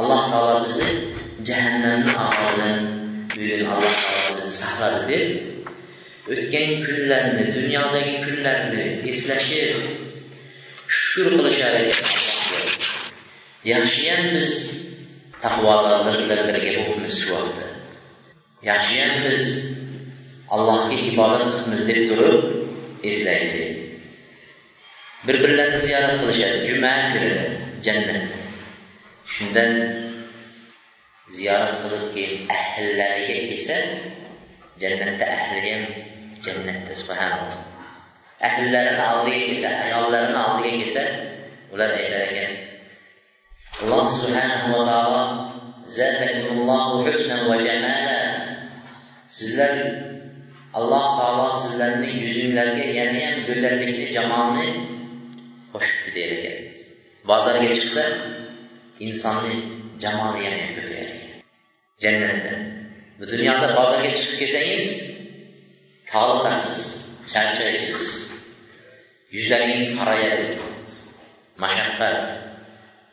alloh taolo bizni jahannamni azobidan bugun alloh taolo bizni saqladi deb o'tgan kunlarni dunyodagi kunlarni eslashib shukur qilishar yaxshiyam biz taqvodorlar bilan birga bo'libmiz shu vaqtda yaxshiyam biz allohga ibodat qilibmiz deb turib eslaydi bir birlarini ziyorat qilishadi juma kunida jannatda shundan ziyorat qilib keyin ahllariga kelsa jannatda ahli ham jannatda subhanalloh. Ahllarini oldiga kelsa ayollarini oldiga kelsa ular aytar ekan alloh subhanahu va taolo zatakumullohu husnan va jamala. Sizlar alloh taolo sizlarni yuzinglarga yanayam go'zallikni jamolni qo'shibdi der ekan. Bozorga chiqsa insonni jamoli yana ko'payadi jannatda. Bu dunyoda bozorga chiqib kelsangiz toliqasiz charchaysiz yuzlaringiz qorayadi mashaqqat.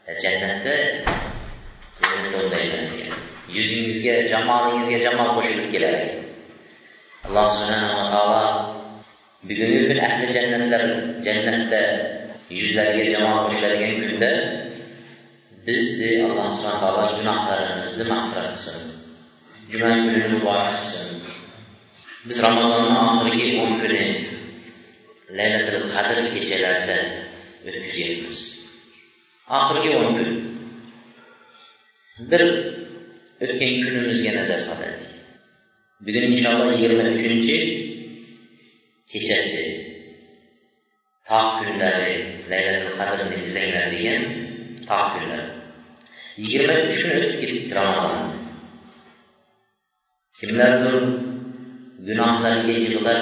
E, jannatda unday yuzingizga jamolingizga jamol qo'shilib keladi. Alloh subhanava taolo bugungi kun ahli jannatlar jannatda yuzlariga jamol qo'shiladigan kunda bizni alloh subhana taolo gunohlarimizni mag'firat qilsin juma kunini muborak qilsin biz ramazonni oxirgi o'n kuni laylatul qadr kechalarida o'tkazganmiz oxirgi o'n kun bir o'tgan kunimizga nazar solaylik bugun inshaalloh yigirma uchinchi kechasi tog' kunlari laylatul qadrni izlanglar degan tog' kunlari yigirma uch kun o'tib ketdi ramazon kimlardir gunohlarga yig'lab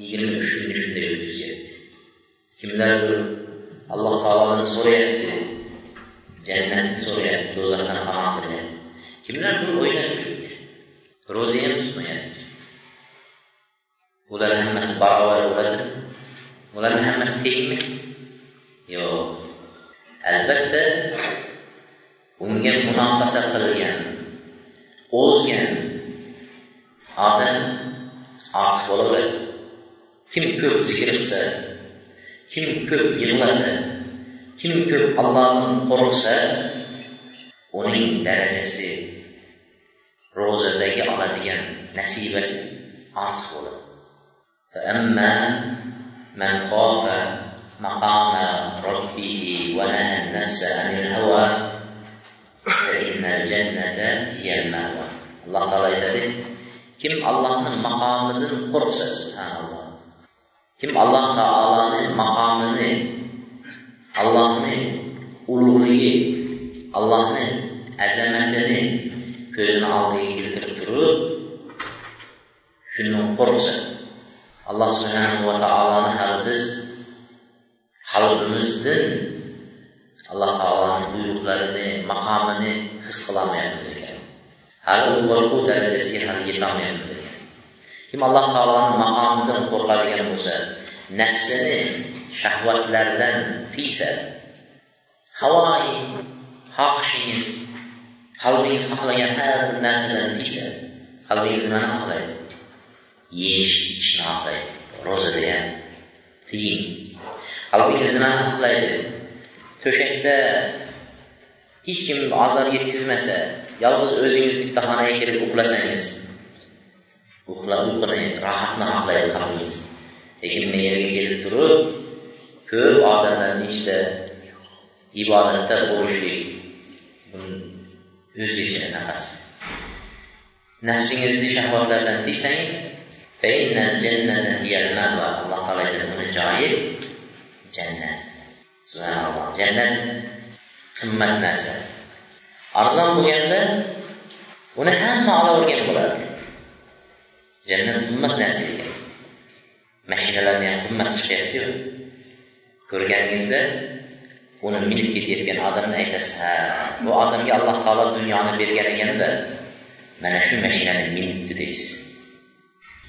yigirma uch kunni shunday o'tkazyapti kimlardir alloh taoloni so'rayapti jannatni so'rayapti do'zaxdan panoh qilyapti kimlardir o'ynab yuribdi ro'za ham tutmayapti ular hammasi barobar bo'ladimi ularni hammasi tengmi yo'q albatta unga munofasa qilgan o'zgan odam ortiq bo'laveradi kim ko'p zikr qilsa kim ko'p yig'lasa kim ko'p allohni qo'rqsa uning darajasi ro'zadagi oladigan nasibasi ortiq bo'ladi فأما من خاف مقام ربه ونهى النفس عن الهوى İnnel cennete hiyel mehva. Allah Teala dedi, kim Allah'ın makamının qorxsa, subhanallah. Kim Allah Teala'nın makamını, Allah'ın ululuğu, Allah'ın əzəmətini gözünə aldığı keltirib durub, şundan qorxsa, Allah Subhanahu wa Taala'nı hər biz qalbimizdən alloh taoloni buyruqlarini maqomini his qilolmayapmiz ekan. Hali u qo'rquv darajasiga hali yetolmayapmiz ekan. Kim alloh taoloni maqomidan qo'rqadigan bo'lsa nafsini shahvatlardan tiysa havoyi xohishingiz qalbingiz xohlagan har bir narsadan tiysa qalbingiz nimani xohlaydi? Yeyish ichishni xohlaydi. Ro'zada ham tiying qalbingiz nimani xohlaydi to'shakda hech kim ozor yetkazmasa yolg'iz o'zingiz bitta xonaga kirib uxlasangiz uxlab uyquni rohatni xohlaydi qalbingiz lekin bu yerga kelib turib ko'p odamlarni ichida ibodatda bo'lishlik o'zgacha anaqasi nafsingizni shahvatlardan tiysangiz alloh taolo aytadi uni joyi jannat. Subhanalloh jannat qimmat narsa. Arzon bo'lganda uni hamma olavergan bo'ladi. Jannat qimmat narsa ekan. Mashinalarni ham qimmati chiqyaptiyu ko'rganingizda uni minib ketayotgan odamni aytasiz ha bu odamga alloh taolo dunyoni bergan ekanda mana shu mashinani minibdi deysiz.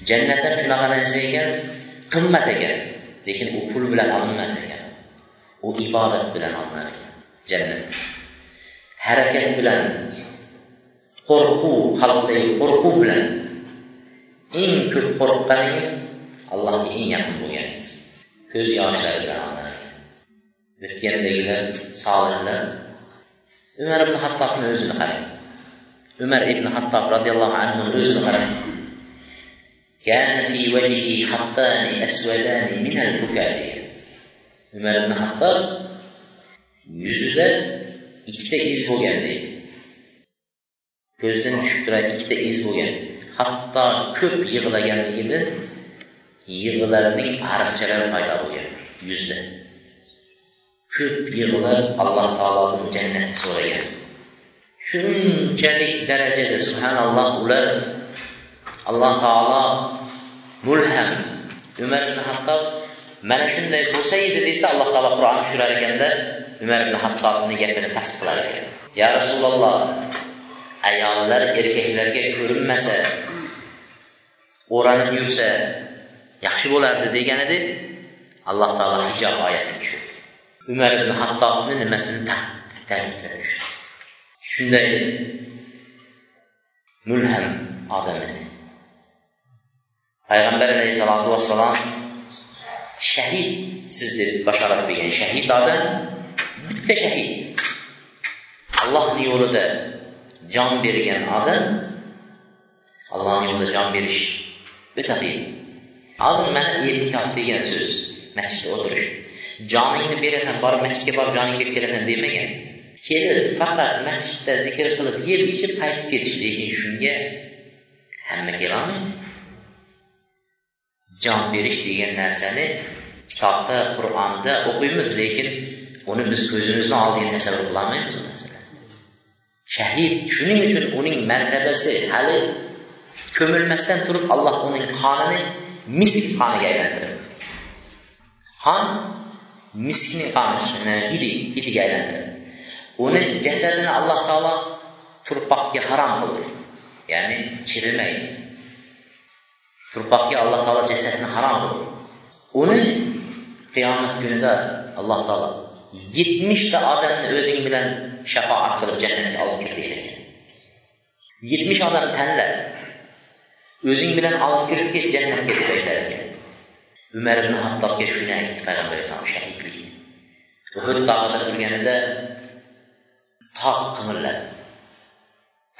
Jannat ham shunaqa narsa ekan qimmat ekan. Lekin u pul bilan olinmas ekan. u ibodat bilan olinar ekan jannat harakat bilan qo'rquv xalqdagi qo'rquv bilan eng ko'p qo'rqqaningiz allohga eng yaqin bo'lganingiz ko'z yoshlari bilan o'tgandagilar solihlar umar ibn hattobni o'zini qarang umar ibn hattob roziyallohu anhu o'zini qarang كان في وجهه خطان أسودان من البكاء umar ibn hattob yuzida ikkita iz bo'lgan deydi. Ko'zidan tushib turadi ikkita iz bo'lgan. Hatto ko'p yig'laganligini yig'larining ariqchalari paydo bo'lgan yuzda. Ko'p yig'lab alloh taolodan jannatni so'ragan. Shunchalik darajada subhanalloh ular alloh taolo mulham umar ibn hattob Mənə üçün də Musa yedirdirsə Allah Taala Quranı şürərəkəndə Ömər ibn Hattabın gətirir təsdiqlərə gəlir. Ya Rasulullah, əyanlar erkəklərə görünməsə, oranı yürsə yaxşı olardı deyənidir. Allah Taala Hicab ayətini düşür. Ömər ibn Hattabın niməsini təhdidləmiş. Şunday mülhəm adam idi. Peyğəmbər əleyhissalatu vesselam şəhid sizdir başarını verən şəhid adı bittə şəhid. Allahın yolunda can verən adam Allahın yolunda can veriş ötəbi. Hazır mən etikaf deyən söz məsciddə oturuş. Canını verəsən, barı məscidə barıb canını verib gələsən deməyən. Kelir, faqat məsciddə zikr qılıb, yeyib içib qayıtıb gediş. Lakin şunga hamma kelamaydı can veriş deyən nəsəni kitabda, Quranda oxuyuruz, lakin onu biz gözümüzlə aldığını təsəvvür qılamayız o məsələ. Şəhid, şunun üçün onun mərtəbəsi hələ kömülməsdən durub Allah onun qanını misk qanına aylandirir. Qan miskin qanı idi, idi aylandirir. Onun cəsədini Allah Taala turpaqqa haram qılır. Yəni çirilməyir. Turpaq ki, Allah Taala cəsədini haram qoyur. Onu qiyamət günü də Allah Taala 70 də adəmin özün bilən şəfaət qılıb cənnətə alıb girir. 70 adam tənlə özün bilən alıb girib ki, cənnətə gedəcəklər. Ömər ibn Hattab geçinə etdi Peyğəmbər əsəlam şəhidliyi. Uhud dağında durganda taq qımırladı.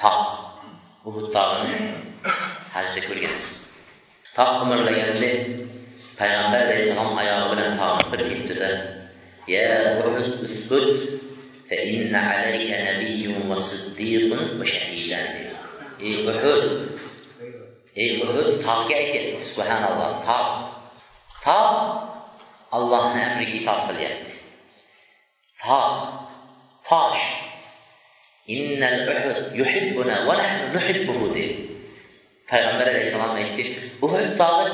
Taq Uhud dağını həcdə görgənsiz. hajda ko'rgansiz tog' qimirlaganida payg'ambar alayhissalom oyog'i bilan tog'ni bir tepdida ya uhud usbut فإن عليك نبي وصديق وشهيدان ey uhud ey uhud tog'ga aytyapti subhanalloh tog' tog' allohni amriga itoat qilyapti tog' tosh innal uhud yuhibbuna va nahnu nuhibbuhu dedi Peyğəmbər əleyhissalam etdi. Bu dağı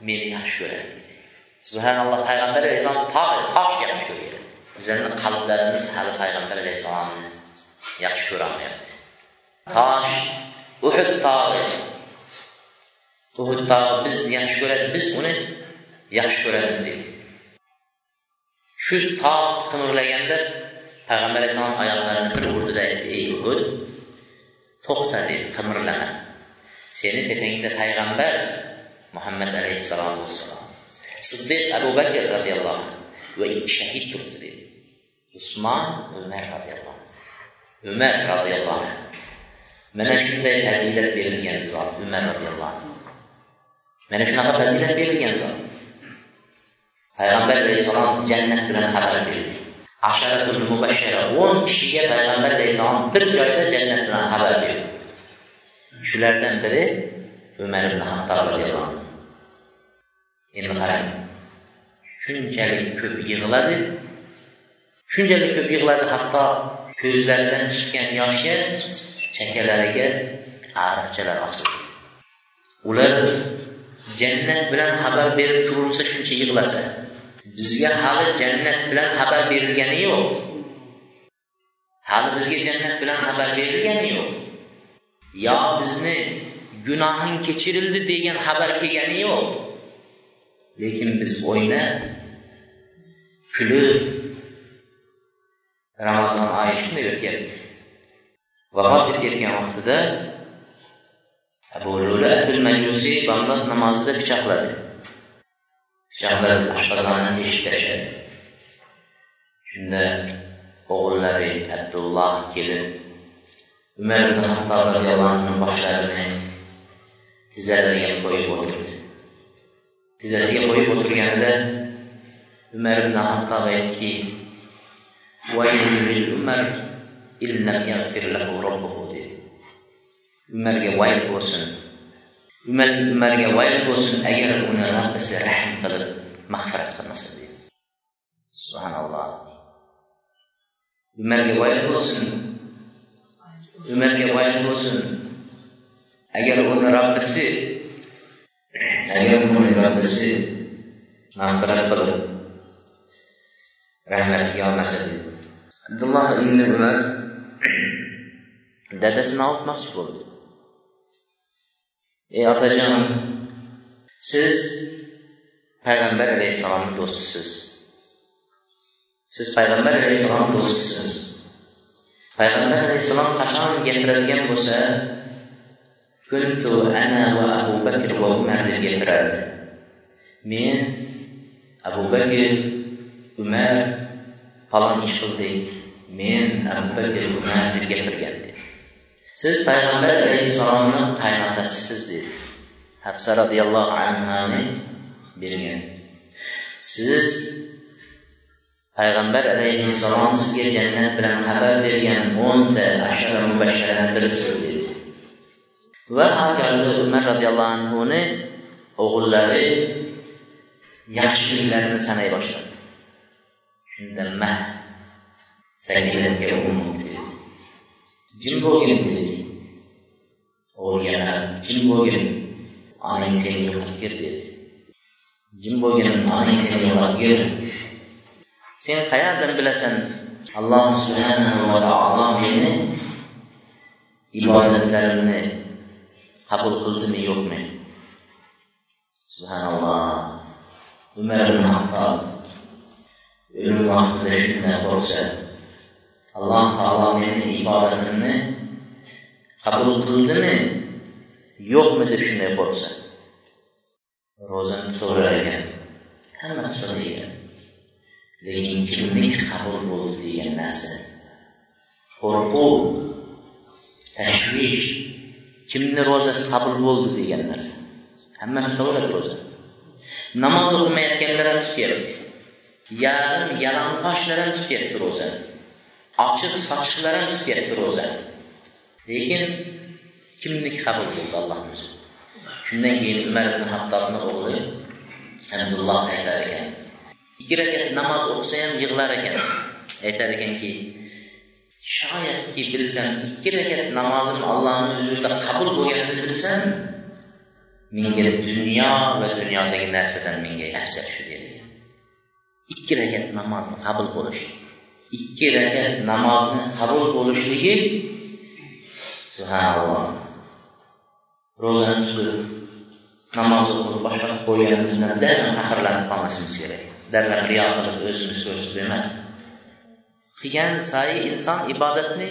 meni yaxşı görərdi. Subhanallah, Peyğəmbər əleyhissalam tağ, taş yaxşı görür. Üzərindən qalıblarımız hələ Peyğəmbər əleyhissalamın yaxşı görəməyəndi. Taş, Uhud dağı. Uhud dağı biz yaxşı görərik, biz onu yaxşı görərik deyir. Şu tağ qınırləyəndə Peyğəmbər əleyhissalam ayaqlarını bir vurdu da, ey Uhud, toxta deyir, qımırləmə. Senin tepəngdə Peyğəmbər Muhammed Aleyhisselam olsun. Sıddiq Əbu Bəkir radiyallahu anh və iki şəhid durdu dedi. Osman Ömər radiyallahu anh. Ömər radiyallahu anh. Mənə şübhəyə fəzilət verilməyən zat Ömər radiyallahu anh. Mənə şünaqa fəzilət verilməyən zat. Peyğəmbər Aleyhisselam cənnət mənə xəbər verdi. Aşarətul Mübəşşərə 10 kişiyə Peyğəmbər Aleyhisselam bir cayda cənnət mənə xəbər verdi. Shulardan biri umar ibn hattob roziyallohu anhu. Endi qarang shunchalik ko'p yig'ladi shunchalik ko'p yig'ladi hatto ko'zlaridan chiqqan yoshga chakalariga ariqchalar ochildi ular jannat bilan xabar berib turilsa shuncha yig'lasa bizga hali jannat bilan xabar berilgani yo'q. Hali bizga jannat bilan xabar berilgani yo'q. Yo bizni gunohing kechirildi degan xabar kelgani yo'q. Lekin biz o'ynab kulib ramazon oyi shunday o'tyapti vafot etayotgan vaqtida abu lula majusiy bomdod namozida pichoqladi. Pichoqladi oshqozonini teshib tashladi. Shunda o'g'illari abdulloh kelib umar ibn hattob roziyallohu anhu boshlarini tizzalariga qo'yib o'tirdi tizzasiga qo'yib o'tirganida umar ibn hattob aytdiki umar dedi. Umarga vayl bo'lsin. Umarga vayl bo'lsin agar uni robbisi rahm qilib mag'firat qilmasa dedi. Subhanalloh. Umarga vayl bo'lsin Ömərə rivayət olsun. Əgər onun Rabbisi, əgər onun Rabbisi məğfirət qılır, rəhmət yağmasıdır. Abdullah ibn Ömər dədəsinə altmaq oldu. Ey atacağım, siz Peyğəmbər əleyhissalamın dostusunuz. Siz Peyğəmbər əleyhissalamın dostusunuz. Payg'ambar alayhissalom qachon gapiradigan bo'lsa kuntu ana va abu bakr va umar deb gapirardi men abu bakr umar falon ish qildik. Men abu bakr umar deb gapirgan siz payg'ambar alayhissalomni qaynotasiz dedi hafsa roziyallohu anhuni bergan siz payg'ambar alayhissalom sizga jannat bilan xabar bergan o'nta ashara mubashsharani birisiz dedi. Va hokazo umar roziyallohu anhuni o'g'illari yaxshiliklarini sanay boshladi. Shunda ma sakinatga jim bo'lgin dedi. O'g'liga qarab jim bo'lgin onang seni yo'qotgir dedi. Jim bo'lgin onang seni yo'qotgir sen qayerdan bilasan? Alloh subhanahu va taolo meni ibodatlarimni qabul qildimi yo'qmi? Subhanalloh. Umar ibn hattob o'lim vaqtida shunday qo'rqsa alloh taolo meni ibodatimni qabul qildimi yo'qmi deb shunday qo'rqsa ro'zani tutaverar ekan hamma ekan lekin kimniki qabul bo'ldi degan narsa. Qo'rquv tashvish kimni ro'zasi qabul bo'ldi degan narsa. Hamma tutaveradi ro'za. Namoz o'qimayotganlar ham tutyapti. Yarim yalang'ochlar ham tutyapti ro'zani ochiq sochiqlar ham tutyapti ro'za. Lekin kimniki qabul bo'ldi allohni o'zi? Shundan keyin umar ibn hattobni o'g'li abdulloh aytar ekan ikki rakat namoz o'qisa ham yig'lar ekan. Aytar ekanki shoyatki bilsam ikki rakat namozim allohni huzurida qabul bo'lganini bilsam menga dunyo va dunyodagi narsadan menga afzal shu deyilgan ikki rakat namozni qabul bo'lishi ikki rakat namozni qabul bo'lishligi subhanalloh. Ro'zani tutib namoz o'qib boshqa qo'yganimizdan dam faxrlanib qolmasimiz kerak. Darrov riyo qilib o'zimiz ko'rsatib emas qilgan sayi inson ibodatni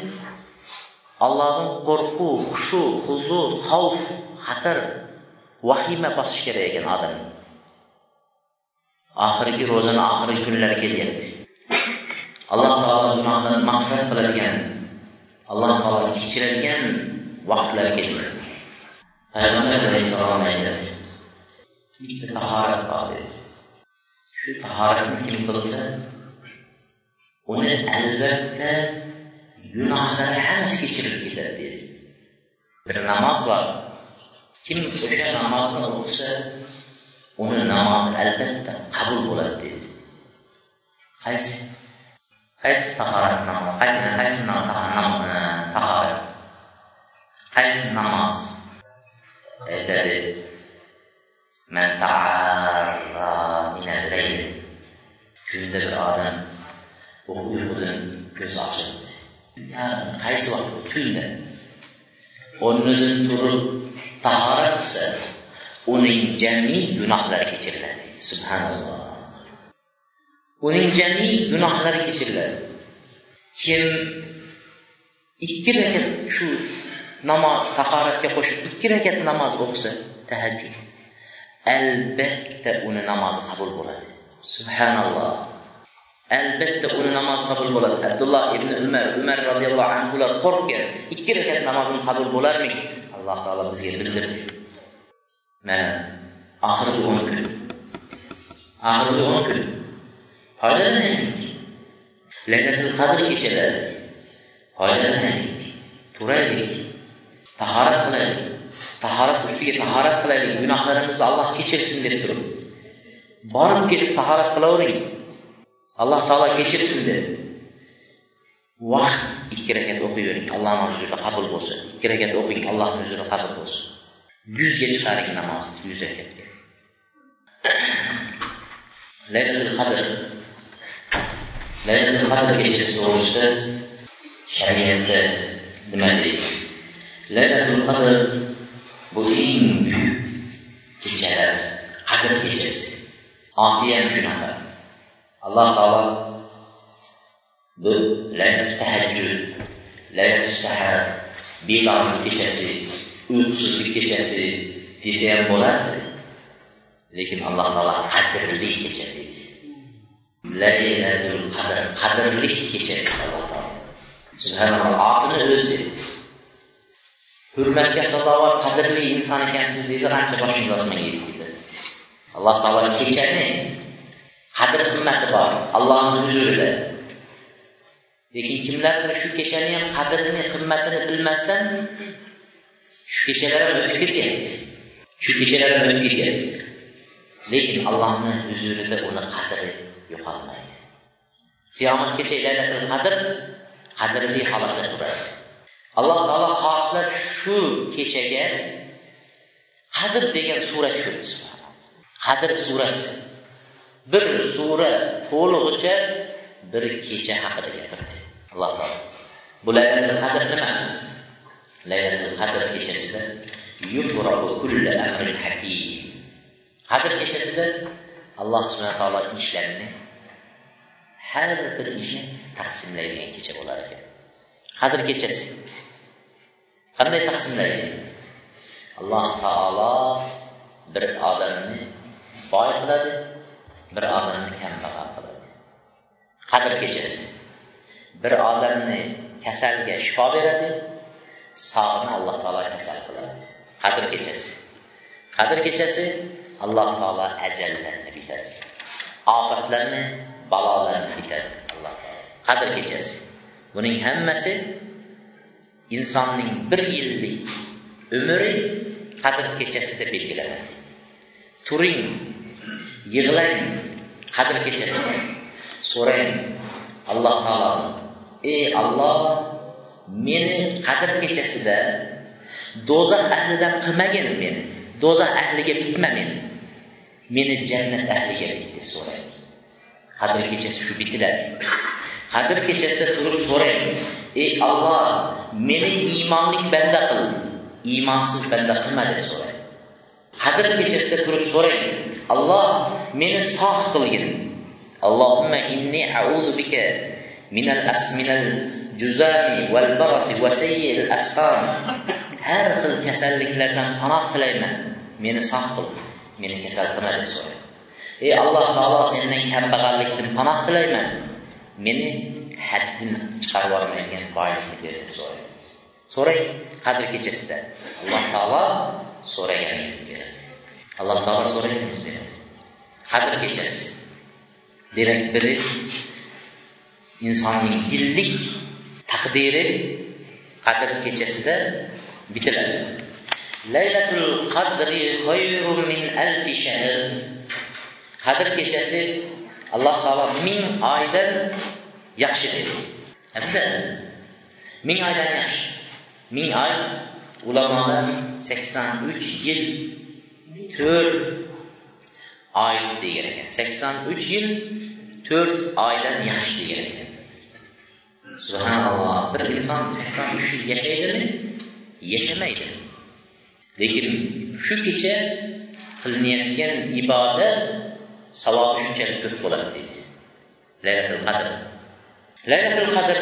allohdan qo'rquv xushu huzur xavf xatir vahima bosishi kerak ekan odamni oxirgi ro'zani oxirgi kunlari kelyapti. Alloh taolo gunohdan mag'firat qiladigan alloh taolo kechiradigan vaqtlar kelyapti. Payg'ambar alayhissalom aytadi. Bitta tahorat bor dedi في طهارة مثل الغسل وإن ألبت جناح على حمس كتير الكتاب. دي بالنماز بار كم فجأة نماز الغسل وإن النماز ألبت قبول ولا دي خيس خيس طهارة النماز خيس خيس طهارة. خيس النماز دليل من تعالى kunda bir odam uyqudan ko'z ochib qaysi vaqt? Tunda o'rnidan turib tahorat qilsa uning jami gunohlari kechiriladi. Subhanalloh. Uning jami gunohlari kechiriladi. Kim ikki rakat shu namoz tahoratga qo'shib ikki rakat namoz o'qisa tahajjud albatta uni namozi qabul bo'ladi. Subhanalloh albatta uni namozi qabul bo'ladi abdulloh ibn umar umar roziyallohu anhular qo'rqgan ikki rakat namozim qabul bo'larmidi alloh taolo bizga bildirdi mana oxirgi o'n kun oxirgi o'n kun foydalanaylik laylatul qadr kechalari foydalanaylik turaylik tahorat qilaylik tahorat ustiga tahorat qilaylik gunohlarimizni alloh kechirsin deb turib borib kelib tahorat qilavering. Alloh taolo kechirsin dedi. Vaqt ikki rakat o'qiyvering. Allohni huzurida qabul bo'lsin. Ikki rakat o'qing allohni huzurida qabul bo'lsin. Yuzga chiqaring namozni yuz rakatga. Laylatul qadr. Laylatul qadr kechasi to'g'risida shariatda nima deydi? Laylatul qadr bu eng buyuk kechalar qadr kechasi. Oxiy ham shunaqa alloh taolo bu laylatul tahajjud laylatul sahar bedorlik kechasi uyqusizlik kechasi desa ham bo'lardi. Lekin alloh taolo qadrli kecha deydi. Laylatul qadr qadrli kecha alloh taolo. Subhanalloh otini o'zi hurmatga sazovor qadrli inson ekansiz desa qancha boshingiz osmonga yetib ketadi. Alloh taolo kechani qadr qimmati bor allohni huzurida. Lekin kimlardir shu kechani ham qadrini qimmatini bilmasdan shu kechalar ham o'tib ketyapti shu kechalar ham o'tib ketyapti lekin allohni huzurida uni qadri yo'qolmaydi. Qiyomatgacha laylatul qadr qadrli holatda turadi. Alloh taolo xohlab shu kechaga qadr degan sura tushirdi qadr surasi. Bir sura to'lig'icha bir kecha haqida gapirdi. Alloh taolo. Bu laylatul qadr nima? Laylatul qadr kechasida qadr kechasida alloh subhana taolo ishlarini har bir ishni taqsimlaydigan kecha bo'lar ekan. Qadr kechasi. Qanday taqsimlaydi? Alloh taolo bir odamni boy qiladi bir odamni kambag'al qiladi. Qadr kechasi. Bir odamni kasalga shifo beradi sog'ni alloh taolo kasal qiladi. Qadr kechasi. Qadr kechasi alloh taolo ajallarni bitadi ofatlarni balolarni bitadi alloh taolo. Qadr kechasi. Buning hammasi insonning bir yillik umri qadr kechasida belgilanadi. Turing yig'lang qadr kechasida so'rang alloh taolo ey alloh meni qadr kechasida do'zax ahlidan qilmagin meni do'zax ahliga bitma meni meni jannat ahliga bit deb so'rang. Qadr kechasi shu bitiladi. Qadr kechasida turib so'rang. Ey alloh meni iymonlik banda qil iymonsiz banda qilma deb so'rang. Qadr kechasida turib so'rang. Alloh meni sog' qilgin. Allohumma inni a'udhu bika minal asminal juzami val barasi va sayyil asqam. Har xil kasalliklardan panoh tilayman. Meni sog' qil. Meni kasal qilma deb so'rang. Ey alloh taolo sendan kambag'allikdan panoh tilayman. Meni haddini chiqarib yubormaydigan boylikni ber deb so'rang. So'rang qadr kechasida. Alloh taolo so'raganingizni beradi alloh taolo so'raganingizni beradi qadr kechasi demak biri insonning yillik taqdiri qadr kechasida bitiladi laylatul qadri xayrun min alfi shahr. Qadr kechasi alloh taolo ming oydan yaxshi dedi afzal ming oydan yaxshi ming oy ulamolar sakson uch yil to'rt oy degan ekan. sakson uch yil to'rt oydan yaxshi degan ekan. Subhanalloh. Bir inson sakson uch yil yashaydimi yashamaydi. Lekin shu kecha qilinayotgan ibodat savobi shunchalik ko'p bo'ladi deydi. Laylatul qadr. Laylatul qadr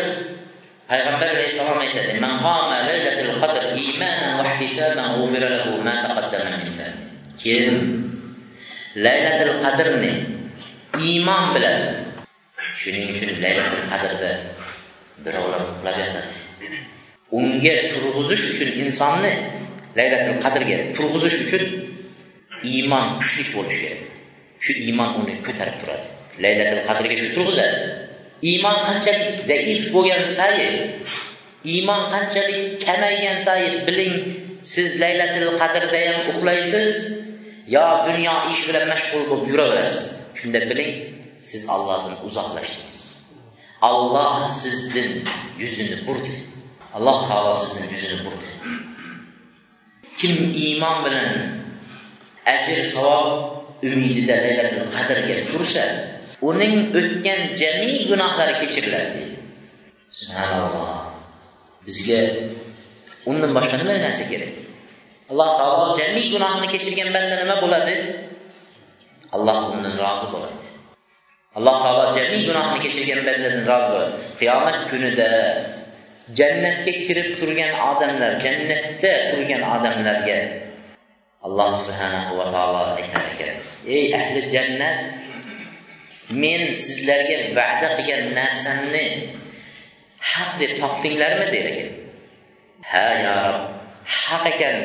payg'ambar alayhissalom aytadi man qama laylatul qadr imanan va ihtisaban kim laylatul qadrni iymon bilan. Shuning uchun laylatul qadrda birovlar uxlab yotasiz unga turg'izish uchun insonni laylatul qadrga turg'izish uchun iymon kuchli bo'lishi kerak. Shu iymon uni ko'tarib turadi. Laylatul qadrga shu turg'izadi. Iymon qanchalik zaif bo'lgan sayin iymon qanchalik kamaygan sayin biling siz laylatil qadrda ham uxlaysiz yo dunyo ish bilan mashg'ul bo'lib yuraverasiz. Shunda biling siz Allohdan uzoqlashdingiz. Alloh sizdan yuzini burdi. Alloh taolo sizdan yuzini burdi. Kim iymon bilan ajr savob umidida laylatil qadrga tursa uning o'tgan jami gunohlari kechiriladi deydi. Subhanalloh. Bizga undan boshqa nima narsa kerak? Alloh taolo jami gunohni kechirgan banda nima bo'ladi? Alloh undan rozi bo'ladi. Alloh taolo jami gunohni kechirgan bandadan rozi bo'ladi. Qiyomat kunida jannatga kirib turgan odamlar jannatda turgan odamlarga alloh subhanahu va taolo aytar ekan ey ahli jannat men sizlarga va'da qilgan narsamni haq deb topdinglarmi? der ekan. Ha yo rob haq ekan.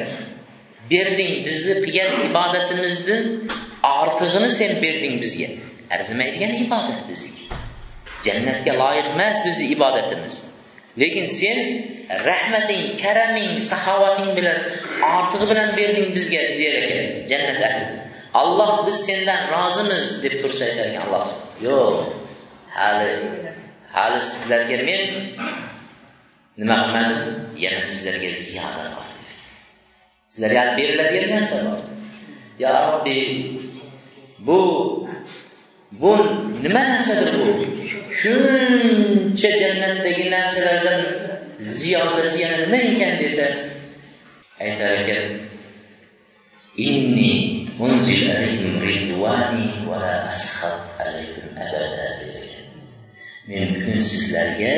Berding bizni qilgan ibodatimizni ortig'ini sen berding bizga. Arzimaydigan ibodat bizniki jannatga loyiq emas bizni ibodatimiz. Lekin sen rahmating karaming saxovating bilan ortig'i bilan berding bizga der ekan jannat ahli alloh biz sendan rozimiz deb tursa aytar ekan alloh. Yo'q. Hali hali sizlarga men nima qilmadi? Yana sizlarga ziyoda bor. Sizlarga berilavergan narsa bor. Yo robbiy bu bu nima narsadir bu? Shuncha jannatdagi narsalardan ziyodasi yana nima ekan desa aytar ekan inni unzil alaykum ridvani va la asxat alaykum abada men bugun sizlarga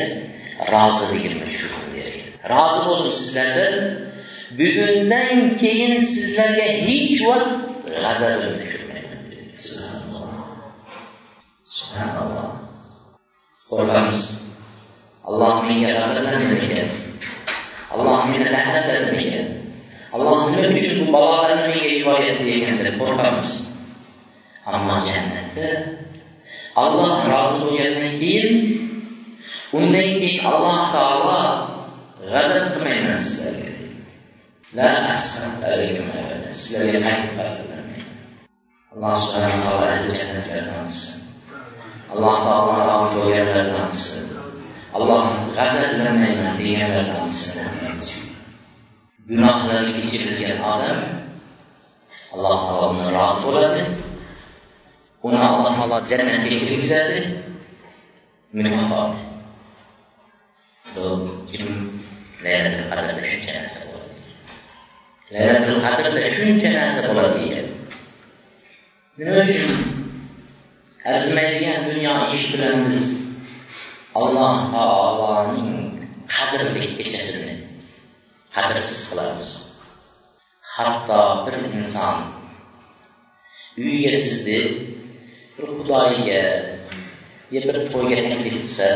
razılığı girmək şübhə verir. Razı olun sizlərdən. Bugündən keyin sizlərə heç vaxt qəzəbini düşürməyəm. Subhanallah. Subhanallah. Qorxarız. Allah mənə razılanmayacaq. Allah mənə lənət etməyəcək. Allah nə üçün bu balaları mənə rivayət edəcəkdir? Qorxarız. Amma cənnətdə Allah razı olacağından keyin Bununla Allah Taala qəzəb etməklə sizləri edir. Lə əsrəb əleyküm əbədə, sizləri həqiq bəsləmək. Allah Subhanahu Taala əhli cənnətlərdən alsın. Allah Taala razı olanlardan alsın. Allah qəzəb etməklə nəticələrdən alsın. Günahları keçirilən adam Allah Taala ona razı olanı ona Allah Taala cənnətə yetkizədir. Mükafat. Kim laylatul qadrda shuncha narsa bo'ladi laylatul qadrda shuncha narsa bo'ladi ekan nima uchun arzimaydigan dunyo ish bilan biz alloh taoloning qadrli kechasini qadrsiz qilamiz hatto bir inson uyiga sizni bir xudoyiga yo bir to'yga taklif qilsa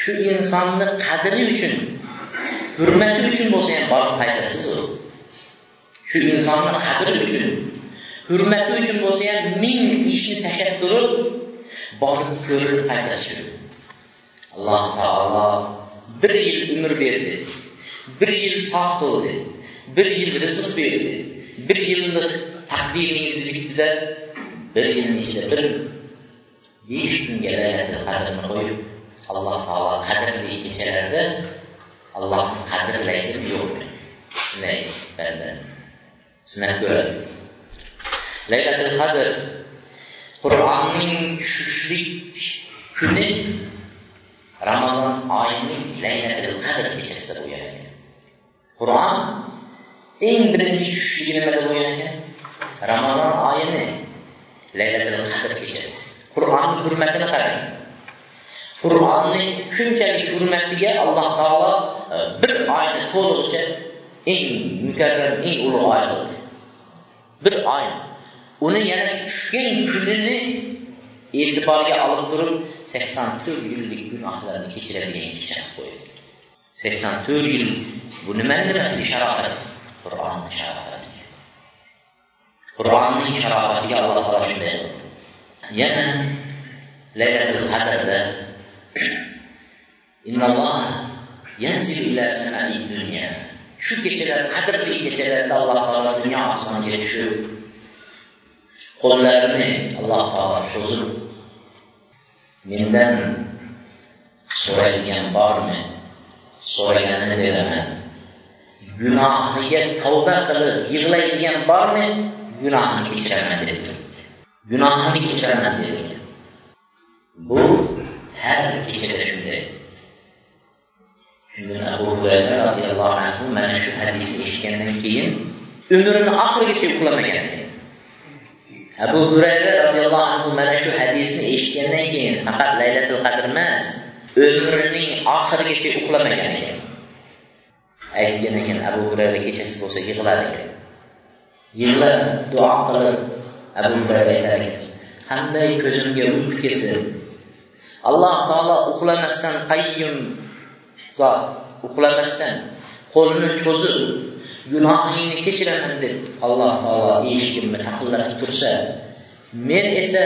shu insonni qadri uchun hurmati uchun bo'lsa ham borib qaytasiz u. Shu insonni qadri uchun hurmati uchun bo'lsa ham ming ishni tashlab turib borib ko'rib qaytasiz alloh taolo bir yil umr berdi bir yil sog' qildi bir yil rizq berdi bir yilni taqdiringiz biktida bir yilni ichida bir besh kunga laylatul qadrni qo'yib alloh taolo qadrli kechalarda allohni qadrlaydimi yo'qmi shunday banda sinab ko'radi laylatul qadr qur'onning tushishlik kuni ramazon oyining laylatul qadr kechasida bo'lgan. Ekan qur'on eng birinchi tushishligi nimada bo'lgan ekan. Ramazon oyini laylatul qadr kechasi. Qur'onni hurmatini qarang. Qur'onni shunchalik hurmatiga alloh taolo e, bir oyni to'liqcha eng mukarram eng ulug' oy qildi bir oy. Uni yana tushgan kunini e'tiborga olib turib sakson to'rt yillik gunohlarni kechiradigan kecha qilib qo'ydi. Sakson to'rt yil bu nimani nimasi sharofat qur'onni sharofati. qur'onning sharofatiga alloh taolo shunday qildi. Yana laylatul qadrda yanzilu dunya. Shu kechalar qadrli kechalarda alloh taolo dunyo osmoniga tushib qo'llarini alloh taolo cho'zib mendan so'raydigan bormi? So'raganini beraman. Gunohiga tavba qilib yig'laydigan bormi? Gunohini kechiraman deb turibdi gunohini kechiraman dedi bu har kechada shunday abu hurayra roziyallohu anhu mana shu hadisni eshitgandan keyin umrini oxirigacha uxlamagan abu hurayra roziyallohu anhu mana shu hadisni eshitgandan keyin faqat laylatul qadr emas umrining oxirigacha uxlamagan ekan aytgan ekan abu hurayra kechasi bo'lsa yig'lar ekan yig'lab duo qilib abu hurayra aytar ekan qanday ko'zimga uyqu kelsin alloh taolo uxlamasdan qayyum zot uxlamasdan qo'lini cho'zib gunohingni kechiraman deb alloh taolo eshigimni taqillatib tursa men esa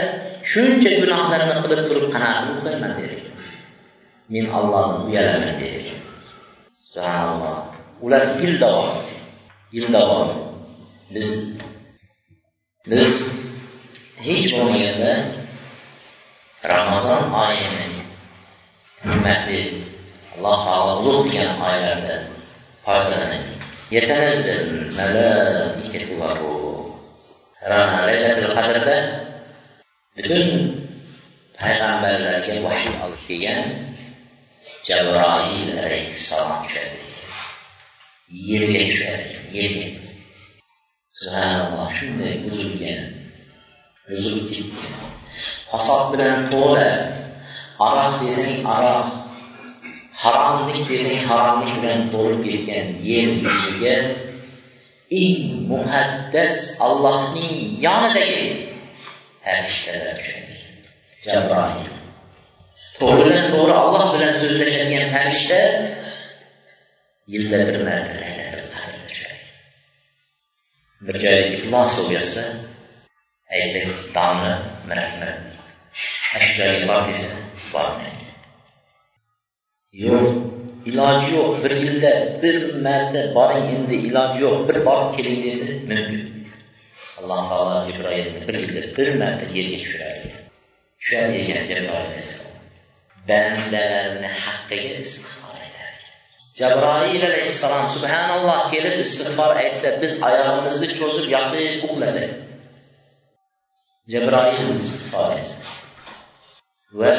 shuncha gunohlarni qilib turib qanaqa uxlayman der men allohdan uyalaman der subhanalloh. Ular yil davom yil davom biz biz hech bo'lmaganda Ramazan ayının hürməti Allah Taala lütfən aylarda faydalanın. Yetənəzzəl mələikətü və ruh. Rana Leylətül Qadrdə bütün peyğəmbərlərə vahiy alıb gələn Cəbrail əleyhissalam gəldi. 22 şəhər, 20. Subhanallah, şimdi bu cür gələn özü bitib. Hasad bilən tol əl, araq desəng araq, haramlıq desəng haramlıq bilən dolub getkən yer yüzüyə eng muqaddas Allohning yonidagi farishtalar tushadi jabroil to'g'ridan to'g'ri Alloh bilan so'zlashadigan farishta yilda bir marta bir joyda iflos bo'lsa Əyəcək damını mərhəmət. Əşgəlillah isə varməyir. Yox, ilacı yox. Bir ildə, bir mərdə barın indi ilacı yox. Bir barın kelimesi mümkün. Allah Teala İbrahim'in bir ildə, bir mərdə yerə düşürər. Düşər deyən Cəbrail əleyhissalam. Bəndələrini haqqıya istighfar edər. Cəbrail əleyhissalam subhanallah gəlib istighfar etsə biz ayağımızı çözüb yatıb uxlasaq. Jabroil istig'for va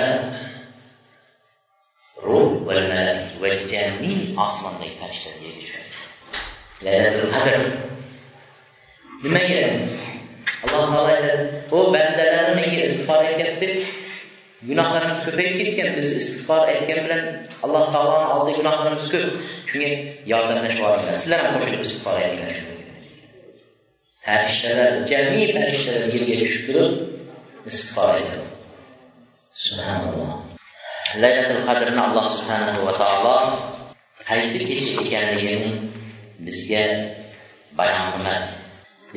ruh va malak va jamiy osmondagi farishtalar yerga tushadi laylatul qadr. Nimaga alloh taolo aytadi u bandalarim menga istig'for aytyapti gunohlarimiz ko'payib ketgan biz istig'for aytgan bilan alloh taoloni oldida gunohlarimiz ko'p. Shunga yordamlashib yuboringlar sizlar ham qo'shilib istig'for aytinglar farishtalar jami farishtalar yerga tushib turib istig'for aytadi subhanalloh. Laylatul qadrni alloh subhanahu va taolo qaysi kecha ekanligini bizga bayon qilmadi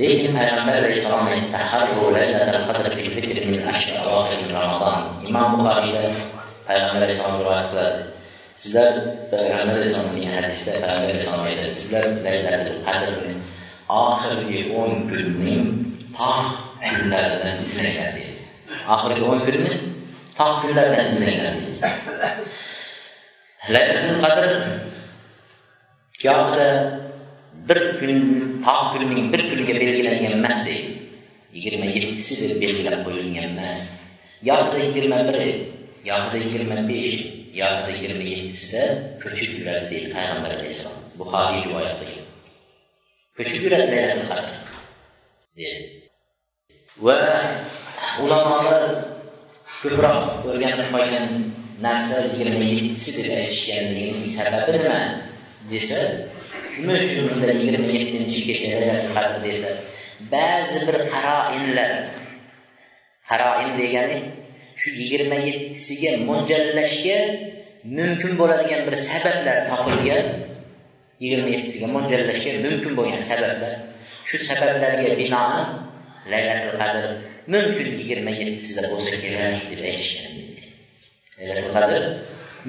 lekin payg'ambar alayhissalom imom buxoriyda payg'ambar alayhissalom rivoyat qiladi. Sizlar payg'ambar alayhissalom degan hadisda payg'ambar alayhissalom aytadi sizlar laylatul qadrni axırki 10 gününün tax günlərindən izin elədi. Axırki 10 günün tax günlərindən izin elədi. Ləylətin Qadr yaxud da bir gün, tax gününün bir günə belgilənən məhz 27-si bir belgilən qoyulən məhz. Yaxud da 21-i, yaxud da 25-i, yaxud da 27-si də köçüb yürəldi Peyğəmbər Aleyhisselam. Buxari rivayəti. Yuradi laylatul qadr va ulamolar ko'proq o'rganib qolgan narsa yigirma yettisi deb aytishganligining sababi nima desa nima uchun unda yigirma yettinchi kecha qadr desa ba'zi bir qaroinlar qaroin degani shu yigirma yettisiga mo'ljallashga mumkin bo'ladigan bir sabablar topilgan yigirma yettisiga mo'ljallashga mumkin bo'lgan sabablar. Shu sabablarga binoan laylatul qadr mumkin yigirma yettisida bo'lsa kerak deb aytishgan. Laylatul qadr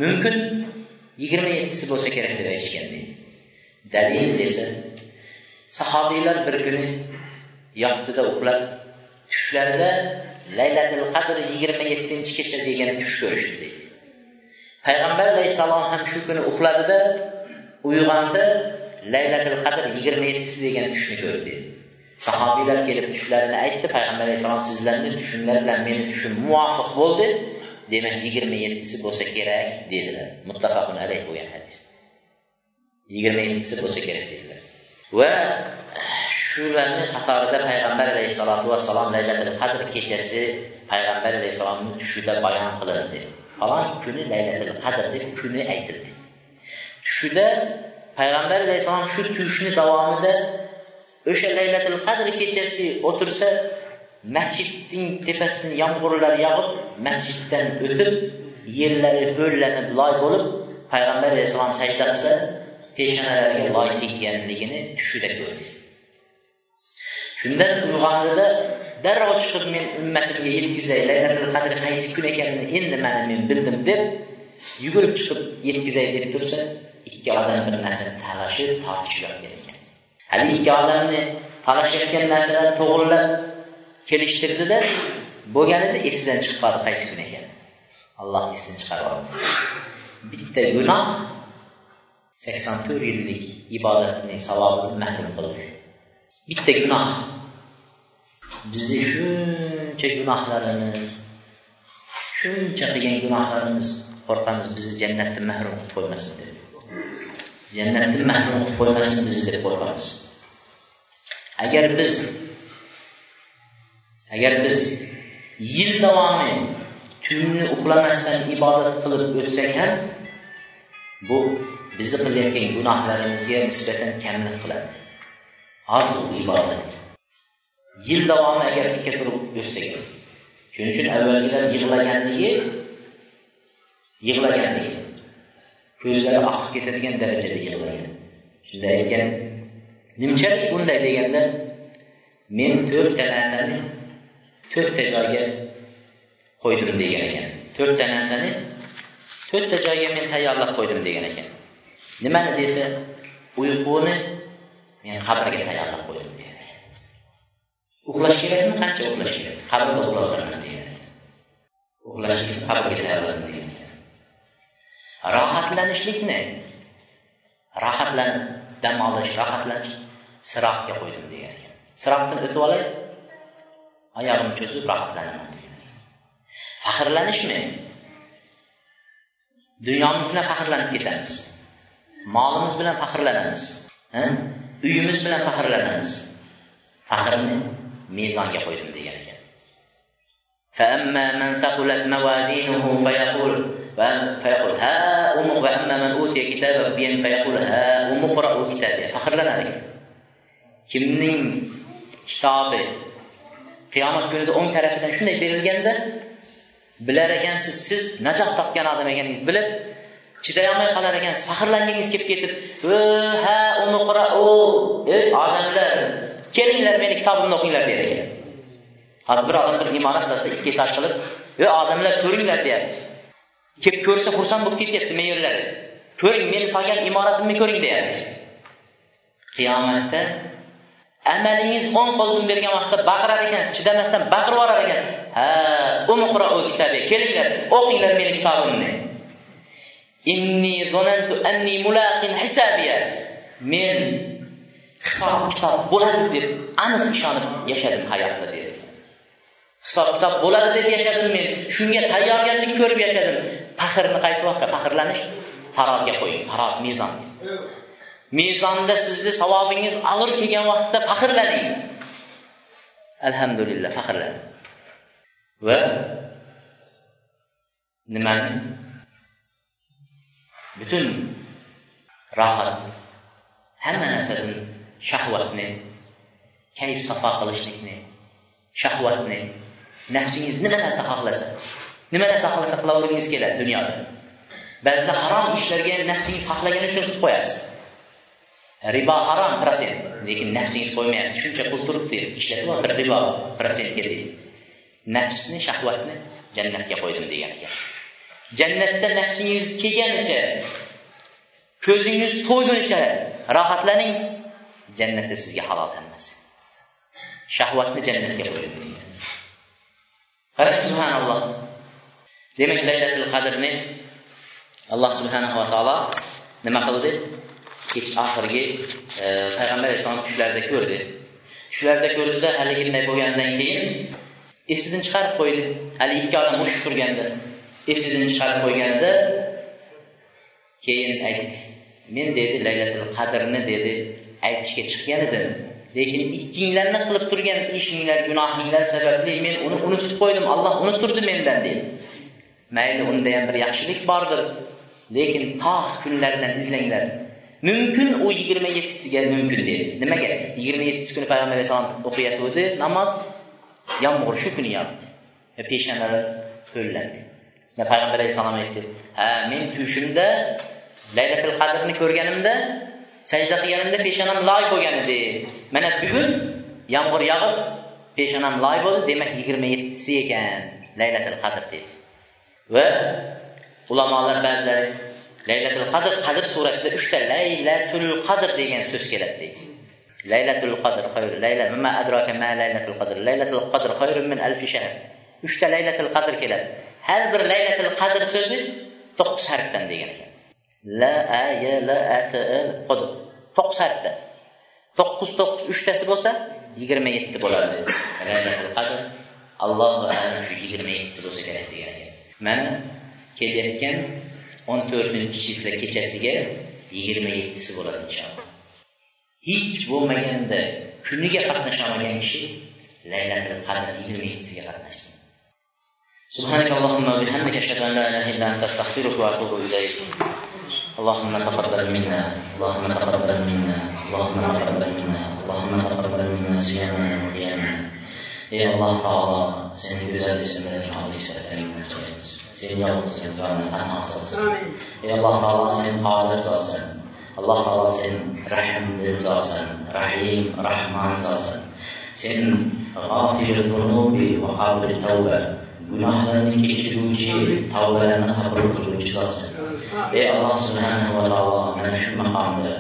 mumkin yigirma yettisi bo'lsa kerak deb aytishgan. Dalil esa sahobiylar bir kuni yotdida uxlab tushlarida laylatul qadr yigirma yettinchi kecha degan tush ko'rishdi. Deydi payg'ambar alayhissalom ham shu kuni uxladida uyg'onsa laylatul qadr yigirma yettisi degan tushni ko'rdi. Dedi sahobiylar kelib tushlarini aytdi payg'ambar alayhissalom sizlarni tushinglar bilan meni tushim muvofiq bo'ldi. Demak yigirma yettisi bo'lsa kerak dedilar. Muttafaqun alayh bo'lgan hadis. Yigirma yettisi bo'lsa kerak dedilar. Va shularni qatorida payg'ambar alayhissalotu vassalom laylatul qadr kechasi payg'ambar alayhissalomni tushida bayon qilindi. Falon kuni laylatul qadr deb kuni aytildi. Tushida payg'ambar alayhissalom shu tushni davomida o'sha laylatul qadr kechasi o'tirsa masjidning tepasidan yomg'irlar yog'ib masjiddan o'tib yerlari ho'llanib loy bo'lib payg'ambar alayhissalom sajda qilsa peshonalariga loy tekkanligini tushida ko'rdi. Shundan uyg'ondida darrov chiqib men ummatimga yetkazay laylatul qadr qaysi kun ekanini endi mana men bildim deb yugurib chiqib yetkazay deb tursa ikki odam bir narsani talashib tortishibyotgan ekan hali ikki odamni talashayotgan narsalarni to'g'rilab kelishtirdida bo'lganida esidan chiqib qoldi qaysi kun ekan? Alloh esidan chiqarib oldi. Bitta gunoh sakson to'rt yillik ibodatning savobini mahrum qildi. Bitta gunoh. Bizni shuncha gunohlarimiz shuncha qilgan gunohlarimiz qo'rqamiz bizni jannatdan mahrum qilib qo'ymasin deb jannatdan mahrum qilib qo'ymasin bizni deb qo'rqamiz agar biz agar biz yil davomi tunni uxlamasdan ibodat qilib o'tsak ham bu bizni qilayotgan gunohlarimizga nisbatan kamlik qiladi. Hozir ibodat. Yil davomi agar tikka turib o'tsak shuning uchun avvalgilar yig'laganligi yig'laganligi ko'zlari oqib ketadigan darajada yig'lagan shunda aytgan nimchalik bunday deganda men to'rtta narsani to'rtta joyga qo'ydim degan ekan. To'rtta narsani to'rtta joyga men tayyorlab qo'ydim degan ekan. Nimani desa uyquni men qabrga tayyorlab qo'ydim degan ekan. Uxlash kerakmi? Qancha uxlash kerak? Qabrda uxlayveraman degan ekan. Uxlashni qabrga tayyorladim degan rohatlanishlikni rohatlanib dam olish rohatlanish siroqga qo'ydim degan ekan siroqdan o'tib olay oyog'imni cho'zib rohatlanaman degan faxrlanishmi dunyomiz bilan faxrlanib ketamiz molimiz bilan faxrlanamiz uyimiz bilan faxrlanamiz faxrni mezonga qo'ydim degan ekan فأما من ثقلت موازينه فيقول فيقول ها أم وأما من أوتي كتابه بين فيقول ها أم اقرأوا كتابي faxrlanadi kimning kitobi qiyomat kunida o'ng tarafidan shunday berilganda bilar ekansiz siz najot topgan odam ekaningizni bilib chidayolmay qolar ekansiz faxrlangingiz kelib ketib ha ey odamlar kelinglar meni kitobimni o'qinglar der ekan hozir bir odam bir imorat solsa ikki etaj qilib ey odamlar ko'ringlar deyapti Kelib ko'rsa xursand bo'lib ketyapti meyorlari ko'ring meni solgan imoratimni ko'ring deyapti. Qiyomatda amalingiz o'ng qo'ldan bergan vaqtda baqirar ekansiz chidamasdan baqirib yuborar ekan. Ha umqro kitobi, kelinglar o'qinglar meni kitobimni. Inni zonantu anni mulaqin hisabiya. Men hisob kitob bo'ladi deb aniq ishonib yashadim hayotda dedi hisob kitob bo'ladi deb yashadim men? Shunga tayyorgarlik ko'rib yashadim. Faxrni qaysi vaqtda faxrlanish? Farozga qo'ying. Taroz mezon mezonda sizni savobingiz og'ir kelgan vaqtda faxrlaning alhamdulillah faxrlaning va nimani? Butun rohat hamma narsadan shahvatni kayf safo qilishlikni shahvatni nafsingiz nima narsa xohlasa nima narsa xohlasa qilavergingiz keladi dunyoda. Ba'zida harom ishlarga nafsingiz xohlagani uchun qilib qo'yasiz. Ribo harom protsent lekin nafsingiz qo'ymayapti. Shuncha pul turibdi ishlatib ol bir ribo protsentga deydi nafsni shahvatni jannatga qo'ydim degan ekan jannatda nafsingiz kelganicha ko'zingiz to'ygunicha rohatlaning jannatda sizga halol emas shahvatni jannatga qo'ydim qarang subhanalloh. Demak laylatul qadrni alloh subhanahu va taolo nima qildi? Kech oxirgi e, payg'ambar alayhissalom tushlarida ko'rdi. Tushlarida ko'rdida haliginday bo'lgandan keyin esidan chiqarib qo'ydi. Hali ikki odam urushib turganda esidan chiqarib qo'yganda keyin aytdi. Men dedi laylatul qadrni dedi aytishga chiqqan edim. Lekin ikkinglarni qilib turgan ishinglar gunohinglar sababli men uni unutib qo'ydim alloh unuttirdi mendan dedi. Mayli unda ham bir yaxshilik bordir. Lekin tog' kunlardan izlanglar. Mumkin u yigirma yettisiga mumkin dedi. Nimaga? Yigirma yettisi kuni payg'ambar alayhissalom o'qiyotgandi namoz yomg'ir shu kuni yog'di e, peshanalari ho'llandi payg'ambar alayhissalom aytdi? Ha men tushimda laylatul qadrni ko'rganimda Səcdəsi gəlində peşənəm layq o yəni gəldi. Mənə bugün yağmur yağıb, peşənəm layq oldu. Demək 27-si ikən Leylətül Qadr deyir. Və ulamalar bəziləri Leylətül Qadr Qadr surəsində 3 də Leylətül Qadr deyilən söz gələtdi. Leylətül Qadr xeyr, Leylə mə ədraka mə Leylətül Qadr. Leylətül Qadr xeyrun min 1000 şəhr. 3 də Leylətül Qadr gəlir. Hər bir Leylətül Qadr sözü 9 hərfdən deyilən. la a y la a t l qod to'qqiz harfdan to'qqiz to'qqiz uchtasi bo'lsa yigirma yetti bo'ladi laylatul qadr allohu alam shu yigirma yettisi bo'lsa kerak degan ekan mana kelayotgan o'n to'rtinchi chisla kechasiga yigirma yettisi bo'ladi inshaalloh hech bo'lmaganda kuniga qatnasholmagan kishi laylatul qadr yigirma yettisiga qatnashsin سبحانك اللهم وبحمدك اشهد ان لا اله الا انت استغفرك واتوب اليك اللهم تقبل منا اللهم تقبل منا اللهم تقبل منا اللهم تقبل منا صيامنا وقيامنا ey alloh taolo seni go'zal ismlaring oliy sifatlaringni so'raymiz sen yolg'iz yagona tanhosilsan ey alloh taolo sen qodir zotsan alloh taolo sen rahmli zotsan rahim rahmon zotsan sen g'ofir zunubi va qobil tavba gunohlarni kechiruvchi tavbalarni qabul qiluvchi zotsan Ey alloh subhanahu va taolo mana shu maqomda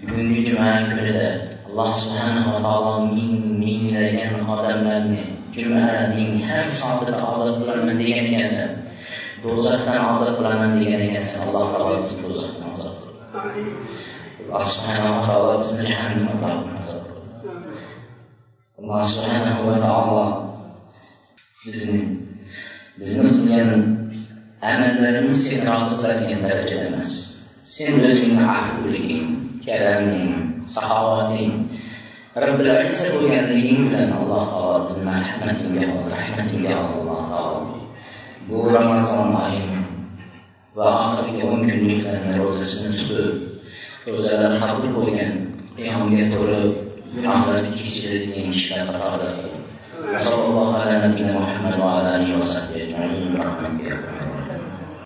bugungi juma kunida alloh subhanahu va taolo ming minglagan odamlarni jumaning har soatida ozod qilaman degan ekansan do'zaxdan ozod qilaman degan ekansan alloh taolo bizni do'zaxdan ozod qil alloh subhanahu va taolo bizni jahannamdan ozod qil alloh subhanahu va taolo bizni bizni qilgan amallarimiz sen rozi qiladigan darajada emas sen o'zingni afuliging karaming saxovating robbil izza bo'lganliging bilan alloh taolo bizni marhamatingga ol rahmatingga ol alloh taolo bu ramazon oyini va oxirgi o'n kunliklarni ro'zasini tutib ro'zalar qabul bo'lgan qiyomga turib gunohlarni kechirilgan kishilar qatorida وصلى الله على نبينا محمد وعلى اله وصحبه اجمعين برحمتك